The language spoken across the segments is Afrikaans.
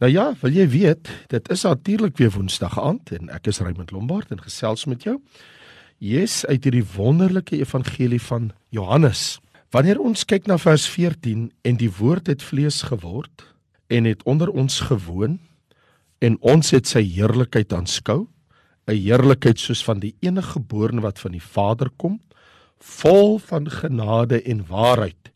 Nou ja, wil jy weet, dit is natuurlik weer Woensdag aand en ek is Raymond Lombard en gesels met jou. Jesus uit hierdie wonderlike evangelie van Johannes. Wanneer ons kyk na vers 14 en die woord het vlees geword en het onder ons gewoon en ons het sy heerlikheid aanskou, 'n heerlikheid soos van die enige gebore wat van die Vader kom, vol van genade en waarheid.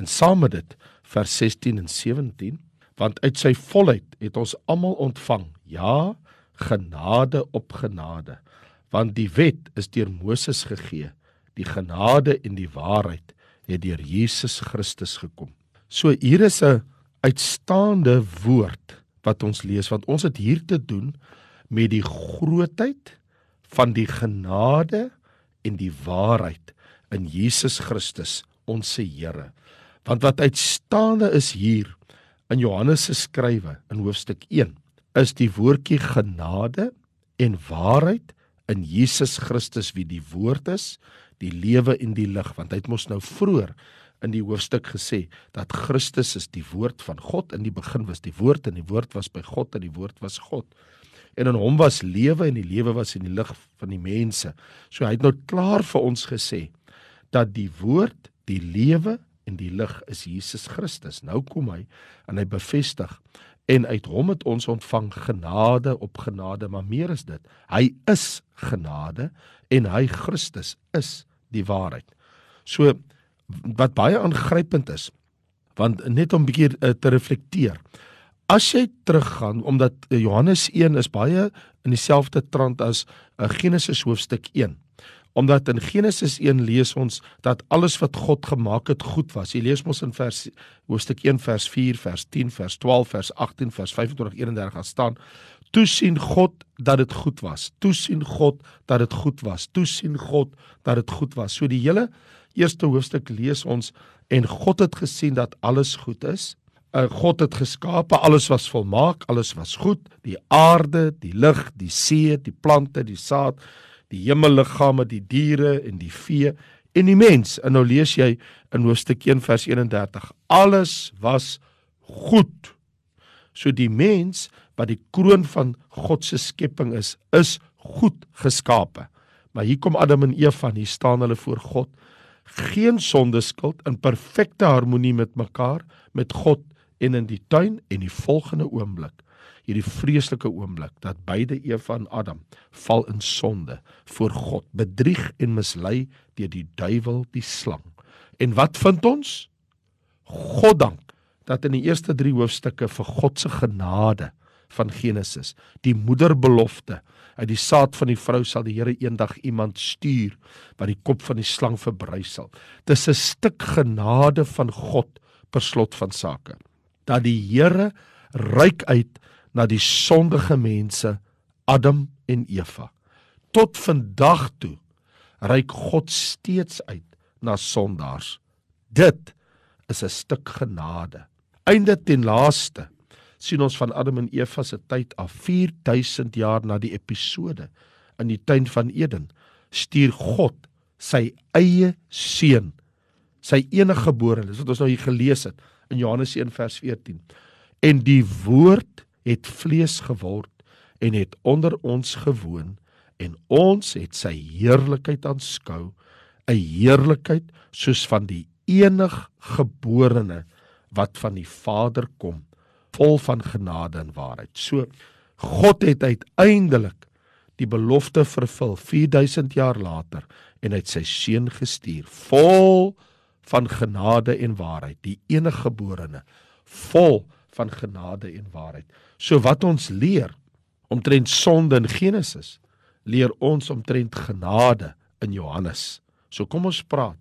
En saam met dit vers 16 en 17 want uit sy volheid het ons almal ontvang ja genade op genade. Want die wet is deur Moses gegee. Die genade en die waarheid het deur Jesus Christus gekom. So hier is 'n uitstaande woord wat ons lees want ons het hier te doen met die grootheid van die genade en die waarheid in Jesus Christus ons se Here. Want wat uitstaande is hier in Johannes se skrywe in hoofstuk 1 is die woordjie genade en waarheid in Jesus Christus wie die woord is, die lewe en die lig. Want hy het mos nou vroeër in die hoofstuk gesê dat Christus is die woord van God. In die begin was die woord en die woord was by God en die woord was God. En in hom was lewe en die lewe was in die lig van die mense. So hy het nou klaar vir ons gesê dat die woord die lewe en die lig is Jesus Christus. Nou kom hy en hy bevestig en uit hom het ons ontvang genade op genade, maar meer is dit. Hy is genade en hy Christus is die waarheid. So wat baie aangrypend is, want net om 'n bietjie uh, te reflekteer. As jy teruggaan omdat uh, Johannes 1 is baie in dieselfde trant as uh, Genesis hoofstuk 1 omdat in Genesis 1 lees ons dat alles wat God gemaak het goed was. Jy lees mos in vers hoofstuk 1 vers 4, vers 10, vers 12, vers 18, vers 25, 31 gaan staan. Toe sien God dat dit goed was. Toe sien God dat dit goed was. Toe sien God dat dit goed was. So die hele eerste hoofstuk lees ons en God het gesien dat alles goed is. Uh, God het geskape, alles was volmaak, alles was goed. Die aarde, die lug, die see, die plante, die saad die hemelliggame, die diere en die vee en die mens. En nou lees jy in hoofstuk 1 vers 31. Alles was goed. So die mens wat die kroon van God se skepping is, is goed geskape. Maar hier kom Adam en Eva, hier staan hulle voor God, geen sonde skuld in perfekte harmonie met mekaar, met God en in die tuin en die volgende oomblik hierdie vreeslike oomblik dat beide Eva en Adam val in sonde voor God, bedrieg en mislei deur die duiwel, die slang. En wat vind ons? God dank dat in die eerste 3 hoofstukke vir God se genade van Genesis, die moederbelofte, uit die saad van die vrou sal die Here eendag iemand stuur wat die kop van die slang verbrysel. Dis 'n stuk genade van God per slot van sake. Dat die Here ryk uit na die sondige mense Adam en Eva. Tot vandag toe reik God steeds uit na sondaars. Dit is 'n stuk genade. Einde ten laaste sien ons van Adam en Eva se tyd af 4000 jaar na die episode in die tuin van Eden stuur God sy eie seun sy enige gebore dis wat ons nou hier gelees het in Johannes 1 vers 14 en die woord het vlees geword en het onder ons gewoon en ons het sy heerlikheid aanskou 'n heerlikheid soos van die enig geborene wat van die Vader kom vol van genade en waarheid so God het uiteindelik die belofte vervul 4000 jaar later en het sy seun gestuur vol van genade en waarheid die enige geborene vol van genade en waarheid. So wat ons leer omtrent sonde in Genesis, leer ons omtrent genade in Johannes. So kom ons praat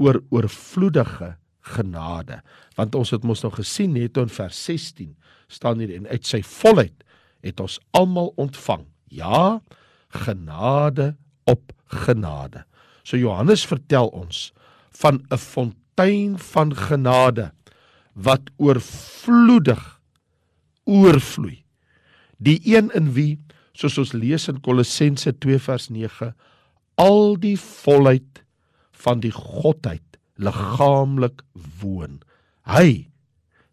oor oorvloedige genade, want ons het mos nou gesien net in vers 16 staan hier en uit sy volheid het ons almal ontvang. Ja, genade op genade. So Johannes vertel ons van 'n fontein van genade wat oorvloedig oorvloei. Die een in wie, soos ons lees in Kolossense 2 vers 9, al die volheid van die godheid liggaamlik woon. Hy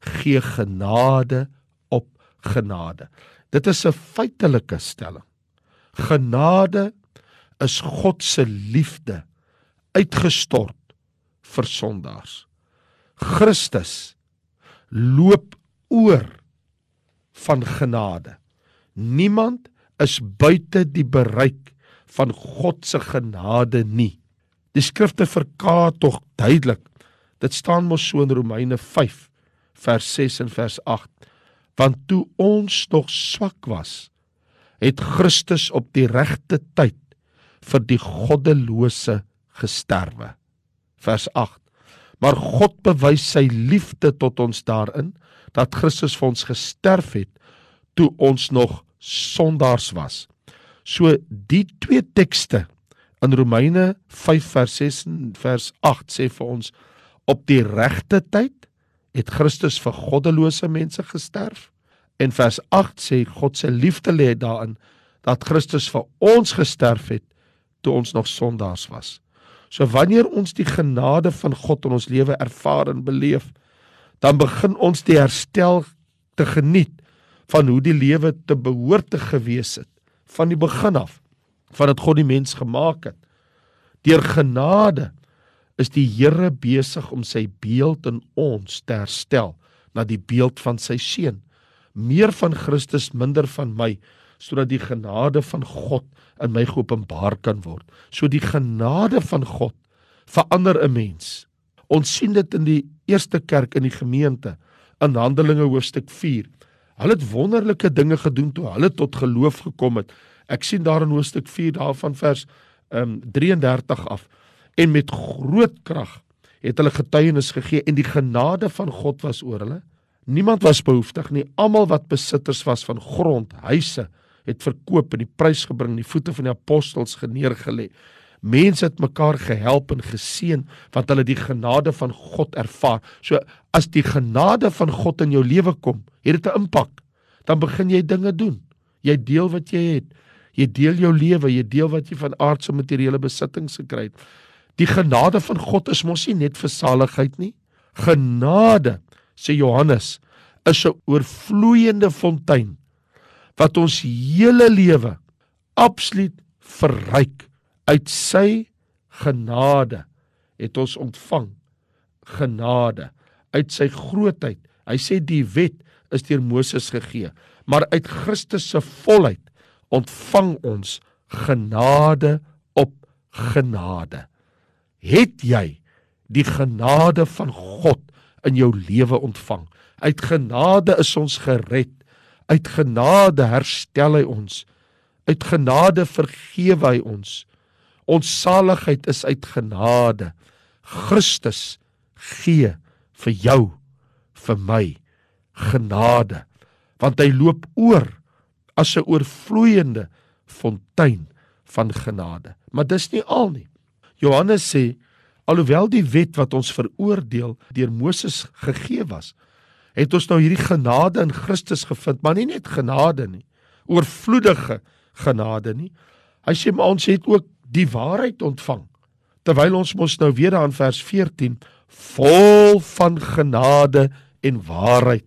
gee genade op genade. Dit is 'n feitelike stelling. Genade is God se liefde uitgestort vir sondaars. Christus loop oor van genade. Niemand is buite die bereik van God se genade nie. Die skrifte verklaar tog duidelik. Dit staan mos so in Romeine 5 vers 6 en vers 8. Want toe ons nog swak was, het Christus op die regte tyd vir die goddelose gesterwe. Vers 8. Maar God bewys sy liefde tot ons daarin dat Christus vir ons gesterf het toe ons nog sondaars was. So die twee tekste in Romeine 5 vers 6 en vers 8 sê vir ons op die regte tyd het Christus vir goddelose mense gesterf en vers 8 sê God se liefde lê daarin dat Christus vir ons gesterf het toe ons nog sondaars was. So wanneer ons die genade van God in ons lewe ervaar en beleef, dan begin ons die herstel te geniet van hoe die lewe te behoort te gewees het van die begin af van dit God die mens gemaak het. Deur genade is die Here besig om sy beeld in ons te herstel na die beeld van sy seun. Meer van Christus, minder van my, sodat die genade van God in my geopenbaar kan word. So die genade van God verander 'n mens. Ons sien dit in die eerste kerk in die gemeente in Handelinge hoofstuk 4. Hulle het wonderlike dinge gedoen toe hulle tot geloof gekom het. Ek sien daar in hoofstuk 4 daarvan vers um 33 af en met groot krag het hulle getuienis gegee en die genade van God was oor hulle. Niemand was behoeftig nie. Almal wat besitters was van grond, huise, het verkoop en die prys gebring, die voete van die apostels geneergelê. Mense het mekaar gehelp en geseën want hulle die genade van God ervaar. So as die genade van God in jou lewe kom, het dit 'n impak. Dan begin jy dinge doen. Jy deel wat jy het. Jy deel jou lewe, jy deel wat jy van aardse materiële besittings gekry het. Die genade van God is mos nie net vir saligheid nie. Genade, sê Johannes, is 'n oorvloeiende fontein wat ons hele lewe absoluut verryk uit sy genade het ons ontvang genade uit sy grootheid hy sê die wet is deur Moses gegee maar uit Christus se volheid ontvang ons genade op genade. Het jy die genade van God in jou lewe ontvang? Uit genade is ons gered. Uit genade herstel hy ons. Uit genade vergewe hy ons. Ons saligheid is uit genade. Christus gee vir jou, vir my genade, want hy loop oor as 'n oorvloeiende fontein van genade. Maar dis nie al nie. Johannes sê alhoewel die wet wat ons veroordeel deur Moses gegee was, het ons nou hierdie genade in Christus gevind, maar nie net genade nie, oorvloedige genade nie. Hy sê maar ons het ook die waarheid ontvang. Terwyl ons mos nou weer aan vers 14 vol van genade en waarheid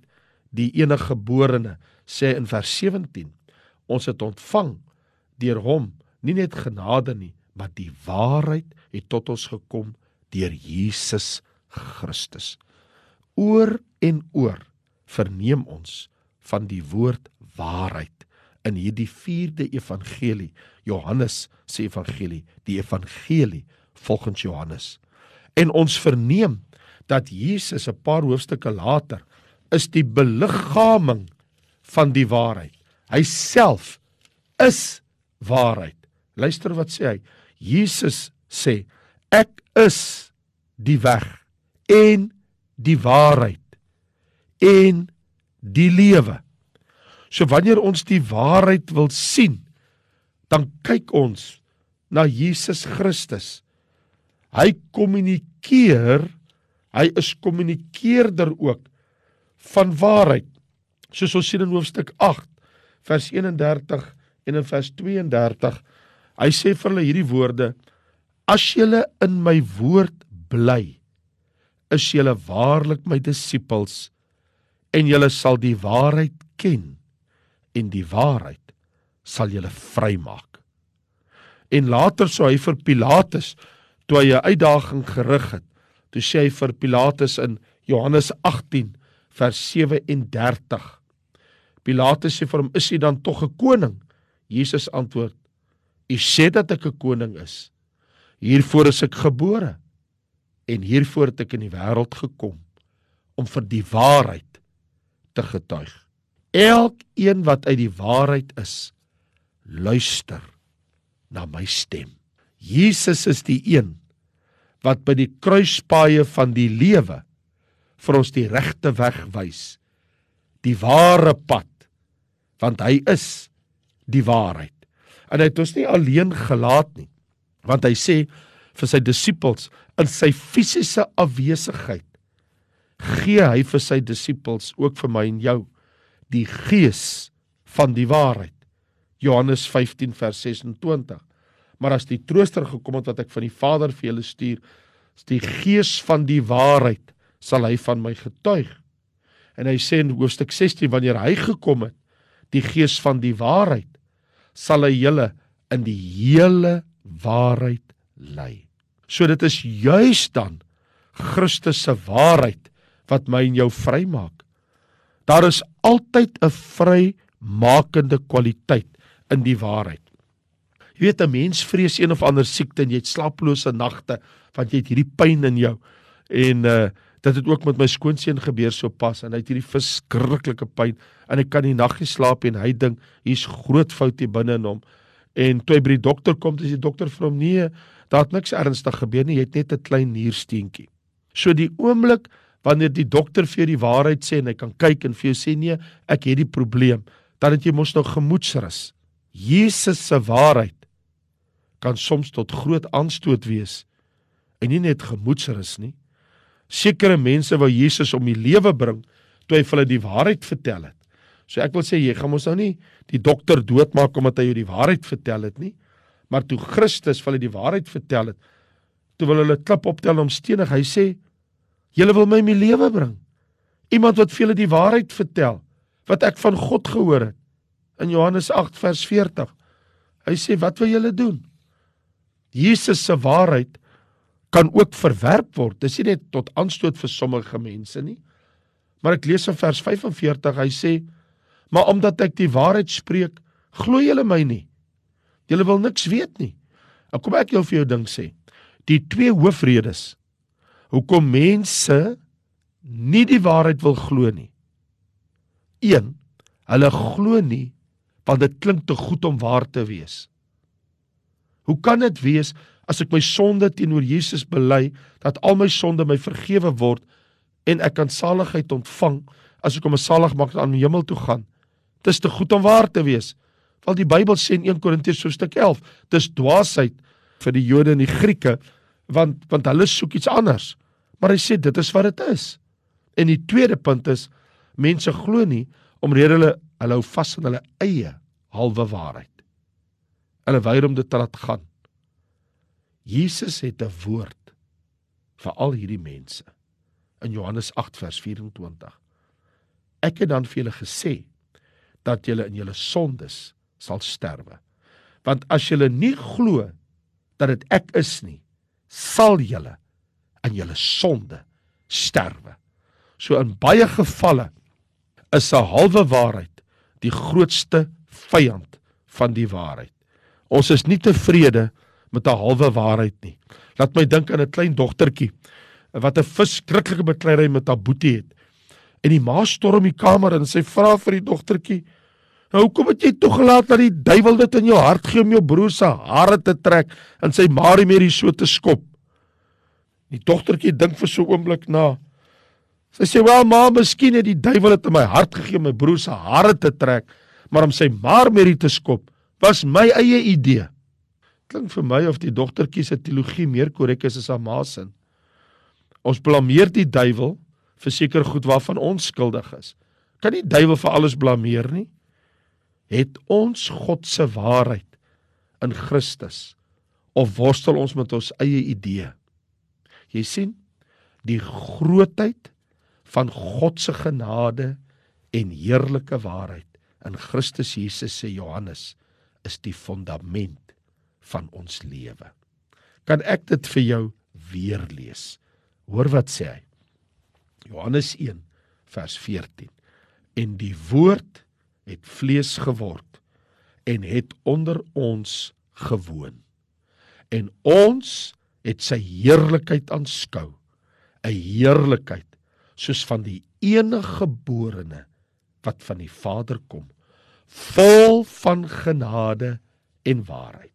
die enige geborene sê in vers 17 ons het ontvang deur hom nie net genade nie maar die waarheid het tot ons gekom deur Jesus Christus oor en oor verneem ons van die woord waarheid in hierdie 4de evangelie Johannes se evangelie die evangelie volgens Johannes en ons verneem dat Jesus 'n paar hoofstukke later is die beliggaaming van die waarheid Hy self is waarheid. Luister wat sê hy. Jesus sê ek is die weg en die waarheid en die lewe. So wanneer ons die waarheid wil sien, dan kyk ons na Jesus Christus. Hy kommunikeer, hy is kommunikeerder ook van waarheid. Soos ons sien in hoofstuk vers 31 en in vers 32. Hy sê vir hulle hierdie woorde: As julle in my woord bly, is julle waarlik my disippels en julle sal die waarheid ken en die waarheid sal julle vrymaak. En later sou hy vir Pilatus toe hy 'n uitdaging gerig het, toe sê hy vir Pilatus in Johannes 18 vers 37. Pilatus sê vir hom: "Is hy dan tog 'n koning?" Jesus antwoord: "U sê dat ek 'n koning is. Hiervoor is ek gebore en hiervoor het ek in die wêreld gekom om vir die waarheid te getuig. Elkeen wat uit die waarheid is, luister na my stem. Jesus is die een wat by die kruispaaie van die lewe vir ons die regte weg wys. Die ware pad want hy is die waarheid. En hy het ons nie alleen gelaat nie. Want hy sê vir sy disippels in sy fisiese afwesigheid gee hy vir sy disippels ook vir my en jou die gees van die waarheid. Johannes 15 vers 26. Maar as die trooster gekom het wat ek van die Vader vir julle stuur, is die gees van die waarheid sal hy van my getuig. En hy sê in hoofstuk 16 wanneer hy gekom het, die gees van die waarheid, sal hy julle in die hele waarheid lei. So dit is juis dan Christus se waarheid wat my en jou vrymaak. Daar is altyd 'n vrymakende kwaliteit in die waarheid. Jy weet 'n mens vrees een of ander siekte en jy het slaaplose nagte want jy het hierdie pyn in jou. En uh dit het ook met my skoonseun gebeur so pas en hy het hierdie verskriklike pyn en hy kan nie nag nie slaap en hy dink hier's groot fout hier binne in hom. En toe hy by die dokter kom dis die dokter vir hom nee daar het niks ernstig gebeur nie jy het net 'n klein niersteentjie. So die oomblik wanneer die dokter vir jou die waarheid sê en hy kan kyk en vir jou sê nee, ek het die probleem, dan het jy mos nou gemoedsrus. Jesus se waarheid kan soms tot groot aanstoot wees en nie net gemoedsrus nie. Sekere mense wou Jesus om die lewe bring toe hy vir hulle die waarheid vertel het. So ek wil sê jy gaan mos nou nie die dokter doodmaak omdat hy jou die waarheid vertel het nie. Maar toe Christus vir hulle die waarheid vertel het, toe wil hulle klip optel om stenig. Hy sê Julle wil my in my lewe bring. Iemand wat vir julle die waarheid vertel wat ek van God gehoor het. In Johannes 8 vers 40. Hy sê wat wil julle doen? Jesus se waarheid kan ook verwerp word. Dis nie net tot aanstoot vir sommige mense nie. Maar ek lees in vers 45, hy sê: "Maar omdat ek die waarheid spreek, glo julle my nie. Julle wil niks weet nie." Ek kom ek jou vir jou ding sê. Die twee hoofredes hoekom mense nie die waarheid wil glo nie. 1. Hulle glo nie want dit klink te goed om waar te wees. Hoe kan dit wees as ek my sonde teenoor Jesus bely dat al my sonde my vergewe word en ek kan saligheid ontvang as ek om 'n saligmaker aan die hemel toe gaan? Dis te goed om waar te wees. Want die Bybel sê in 1 Korintiërs hoofstuk 11, dis dwaasheid vir die Jode en die Grieke want want hulle soek iets anders. Maar hy sê dit is wat dit is. En die tweede punt is mense glo nie omrede hulle hulle hou vas aan hulle eie halwe waarheid. Hulle weier om dit te laat gaan. Jesus het 'n woord vir al hierdie mense in Johannes 8 vers 24. Ek het dan vir julle gesê dat julle in julle sondes sal sterwe. Want as julle nie glo dat dit ek is nie, sal julle in julle sonde sterwe. So in baie gevalle is 'n halwe waarheid die grootste vyand van die waarheid. Ons is nie tevrede met 'n halwe waarheid nie. Laat my dink aan 'n klein dogtertjie wat 'n verskriklike bekleierery met haar boetie het. En die ma storm die kamer en sy vra vir die dogtertjie: "Hoekom het jy toegelaat dat die duiwel dit in jou hart gee om jou broer se hare te trek en sy Marie Mary so te skop?" Die dogtertjie dink vir so 'n oomblik na. Sy sê: "Wel, ma, miskien het die duiwel dit in my hart gegee om my broer se hare te trek, maar om sy met die te skop, was my eie idee." Klink vir my of die dogtertjie se teologie meer korrek is as haar ma se. Ons blameer die duiwel vir seker goed waarvan ons skuldig is. Kan nie duiwel vir alles blameer nie. Het ons God se waarheid in Christus of worstel ons met ons eie idee? Jy sien die grootheid van God se genade en heerlike waarheid in Christus Jesus sê Johannes is die fondament van ons lewe. Kan ek dit vir jou weer lees? Hoor wat sê hy. Johannes 1 vers 14. En die woord het vlees geword en het onder ons gewoon. En ons het sy heerlikheid aanskou, 'n heerlikheid soos van die enige geborene wat van die Vader kom, vol van genade en waarheid.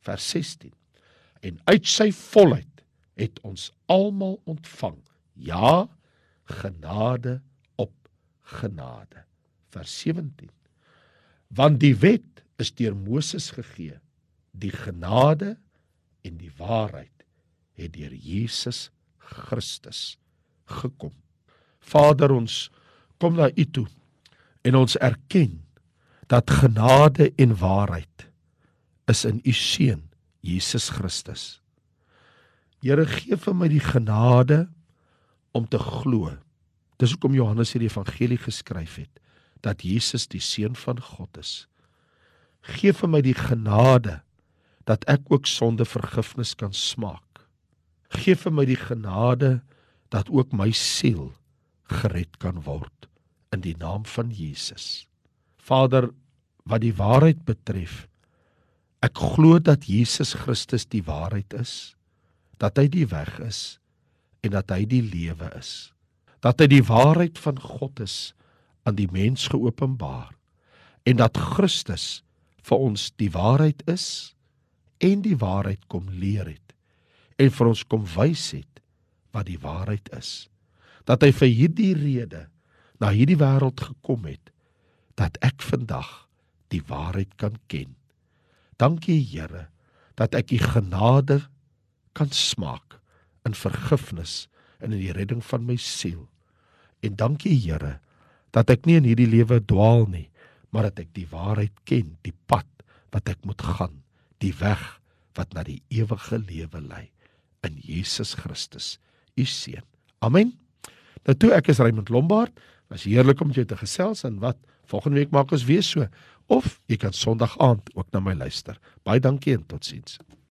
Vers 16. En uit sy volheid het ons almal ontvang. Ja, genade op genade. Vers 17. Want die wet is deur Moses gegee, die genade en die waarheid het deur Jesus Christus gekom. Vader ons kom na U toe en ons erken dat genade en waarheid is in U seun Jesus Christus. Here gee vir my die genade om te glo. Dis hoekom Johannes hierdie evangelie geskryf het dat Jesus die seun van God is. Gee vir my die genade dat ek ook sonde vergifnis kan smaak. Gee vir my die genade dat ook my siel gered kan word in die naam van Jesus. Vader, wat die waarheid betref, ek glo dat Jesus Christus die waarheid is, dat hy die weg is en dat hy die lewe is. Dat hy die waarheid van God is aan die mens geopenbaar en dat Christus vir ons die waarheid is en die waarheid kom leer het en vir ons kom wys het wat die waarheid is dat hy vir hierdie rede na hierdie wêreld gekom het dat ek vandag die waarheid kan ken. Dankie Here dat ek u genade kan smaak in vergifnis en in die redding van my siel. En dankie Here dat ek nie in hierdie lewe dwaal nie, maar dat ek die waarheid ken, die pad wat ek moet gaan, die weg wat na die ewige lewe lei in Jesus Christus, u seun. Amen. Nou toe ek is Raymond Lombard, was heerlik om jou te gesels en wat volgende week maak ons weer so of jy kan Sondag aand ook na my luister. Baie dankie en totsiens.